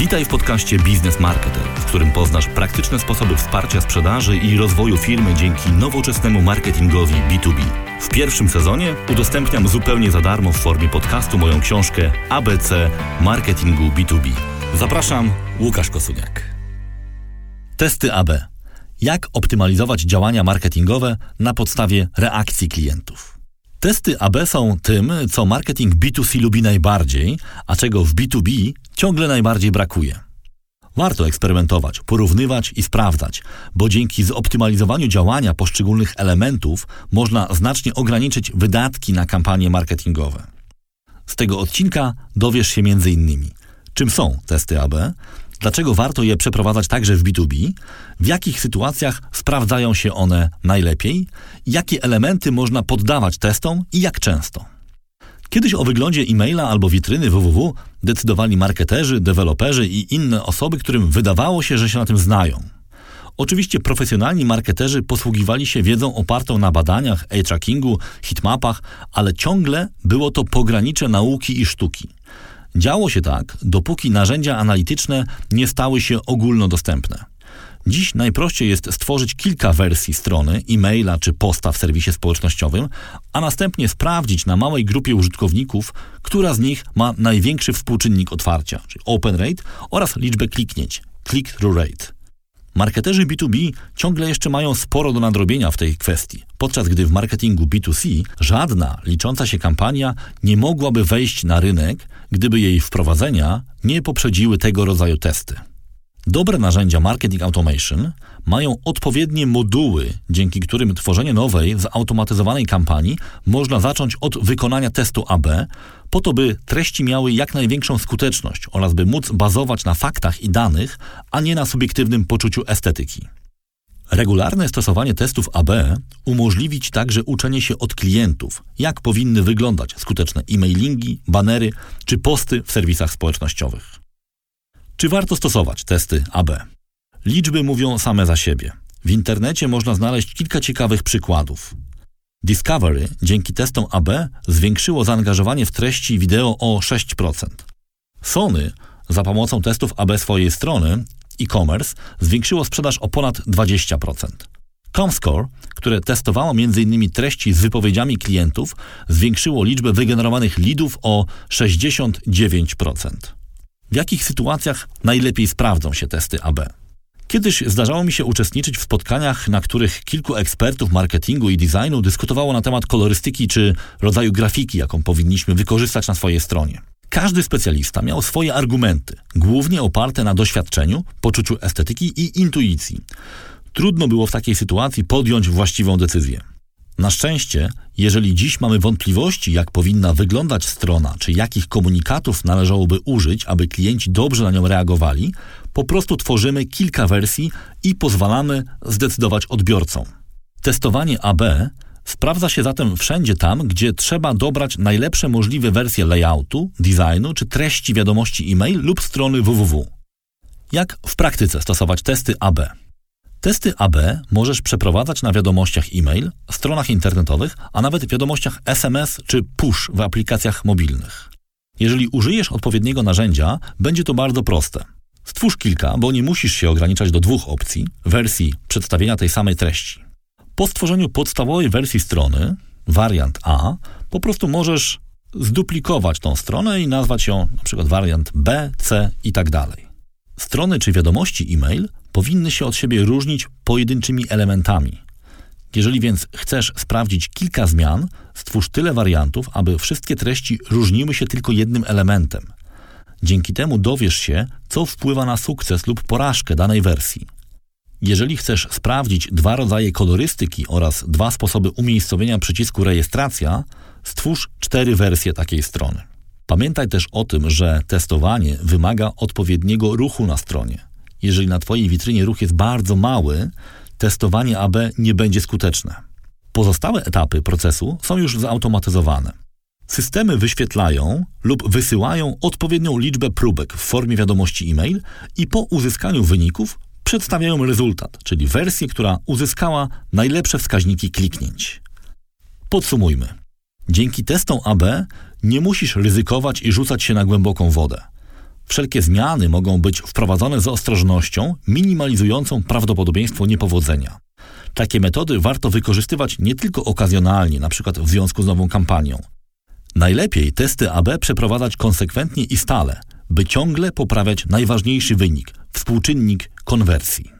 Witaj w podcaście Biznes Marketer, w którym poznasz praktyczne sposoby wsparcia sprzedaży i rozwoju firmy dzięki nowoczesnemu marketingowi B2B. W pierwszym sezonie udostępniam zupełnie za darmo w formie podcastu moją książkę ABC Marketingu B2B. Zapraszam, Łukasz Kosuniak. Testy AB. Jak optymalizować działania marketingowe na podstawie reakcji klientów? Testy AB są tym, co marketing B2C lubi najbardziej, a czego w B2B ciągle najbardziej brakuje. Warto eksperymentować, porównywać i sprawdzać, bo dzięki zoptymalizowaniu działania poszczególnych elementów można znacznie ograniczyć wydatki na kampanie marketingowe. Z tego odcinka dowiesz się m.in. czym są testy AB, dlaczego warto je przeprowadzać także w B2B, w jakich sytuacjach sprawdzają się one najlepiej, jakie elementy można poddawać testom i jak często. Kiedyś o wyglądzie e-maila albo witryny www decydowali marketerzy, deweloperzy i inne osoby, którym wydawało się, że się na tym znają. Oczywiście profesjonalni marketerzy posługiwali się wiedzą opartą na badaniach, a-trackingu, hitmapach, ale ciągle było to pogranicze nauki i sztuki. Działo się tak, dopóki narzędzia analityczne nie stały się ogólnodostępne. Dziś najprościej jest stworzyć kilka wersji strony, e-maila czy posta w serwisie społecznościowym, a następnie sprawdzić na małej grupie użytkowników, która z nich ma największy współczynnik otwarcia, czyli open rate oraz liczbę kliknięć, click-through rate. Marketerzy B2B ciągle jeszcze mają sporo do nadrobienia w tej kwestii, podczas gdy w marketingu B2C żadna licząca się kampania nie mogłaby wejść na rynek, gdyby jej wprowadzenia nie poprzedziły tego rodzaju testy. Dobre narzędzia Marketing Automation mają odpowiednie moduły, dzięki którym tworzenie nowej, zautomatyzowanej kampanii można zacząć od wykonania testu AB, po to by treści miały jak największą skuteczność oraz by móc bazować na faktach i danych, a nie na subiektywnym poczuciu estetyki. Regularne stosowanie testów AB umożliwi Ci także uczenie się od klientów, jak powinny wyglądać skuteczne e-mailingi, banery czy posty w serwisach społecznościowych. Czy warto stosować testy AB? Liczby mówią same za siebie. W internecie można znaleźć kilka ciekawych przykładów. Discovery dzięki testom AB zwiększyło zaangażowanie w treści wideo o 6%. Sony za pomocą testów AB swojej strony e-commerce zwiększyło sprzedaż o ponad 20%. Comscore, które testowało m.in. treści z wypowiedziami klientów, zwiększyło liczbę wygenerowanych leadów o 69%. W jakich sytuacjach najlepiej sprawdzą się testy AB? Kiedyś zdarzało mi się uczestniczyć w spotkaniach, na których kilku ekspertów marketingu i designu dyskutowało na temat kolorystyki czy rodzaju grafiki, jaką powinniśmy wykorzystać na swojej stronie. Każdy specjalista miał swoje argumenty, głównie oparte na doświadczeniu, poczuciu estetyki i intuicji. Trudno było w takiej sytuacji podjąć właściwą decyzję. Na szczęście, jeżeli dziś mamy wątpliwości, jak powinna wyglądać strona, czy jakich komunikatów należałoby użyć, aby klienci dobrze na nią reagowali, po prostu tworzymy kilka wersji i pozwalamy zdecydować odbiorcom. Testowanie AB sprawdza się zatem wszędzie tam, gdzie trzeba dobrać najlepsze możliwe wersje layoutu, designu czy treści wiadomości e-mail lub strony www. Jak w praktyce stosować testy AB? Testy AB możesz przeprowadzać na wiadomościach e-mail, stronach internetowych, a nawet wiadomościach SMS czy push w aplikacjach mobilnych. Jeżeli użyjesz odpowiedniego narzędzia, będzie to bardzo proste. Stwórz kilka, bo nie musisz się ograniczać do dwóch opcji, wersji przedstawienia tej samej treści. Po stworzeniu podstawowej wersji strony, wariant A, po prostu możesz zduplikować tą stronę i nazwać ją np. wariant B, C i tak. Strony czy wiadomości e-mail powinny się od siebie różnić pojedynczymi elementami. Jeżeli więc chcesz sprawdzić kilka zmian, stwórz tyle wariantów, aby wszystkie treści różniły się tylko jednym elementem. Dzięki temu dowiesz się, co wpływa na sukces lub porażkę danej wersji. Jeżeli chcesz sprawdzić dwa rodzaje kolorystyki oraz dwa sposoby umiejscowienia przycisku rejestracja, stwórz cztery wersje takiej strony. Pamiętaj też o tym, że testowanie wymaga odpowiedniego ruchu na stronie. Jeżeli na Twojej witrynie ruch jest bardzo mały, testowanie AB nie będzie skuteczne. Pozostałe etapy procesu są już zautomatyzowane. Systemy wyświetlają lub wysyłają odpowiednią liczbę próbek w formie wiadomości e-mail i po uzyskaniu wyników przedstawiają rezultat, czyli wersję, która uzyskała najlepsze wskaźniki kliknięć. Podsumujmy. Dzięki testom AB nie musisz ryzykować i rzucać się na głęboką wodę. Wszelkie zmiany mogą być wprowadzone z ostrożnością, minimalizującą prawdopodobieństwo niepowodzenia. Takie metody warto wykorzystywać nie tylko okazjonalnie, np. w związku z nową kampanią. Najlepiej testy AB przeprowadzać konsekwentnie i stale, by ciągle poprawiać najważniejszy wynik współczynnik konwersji.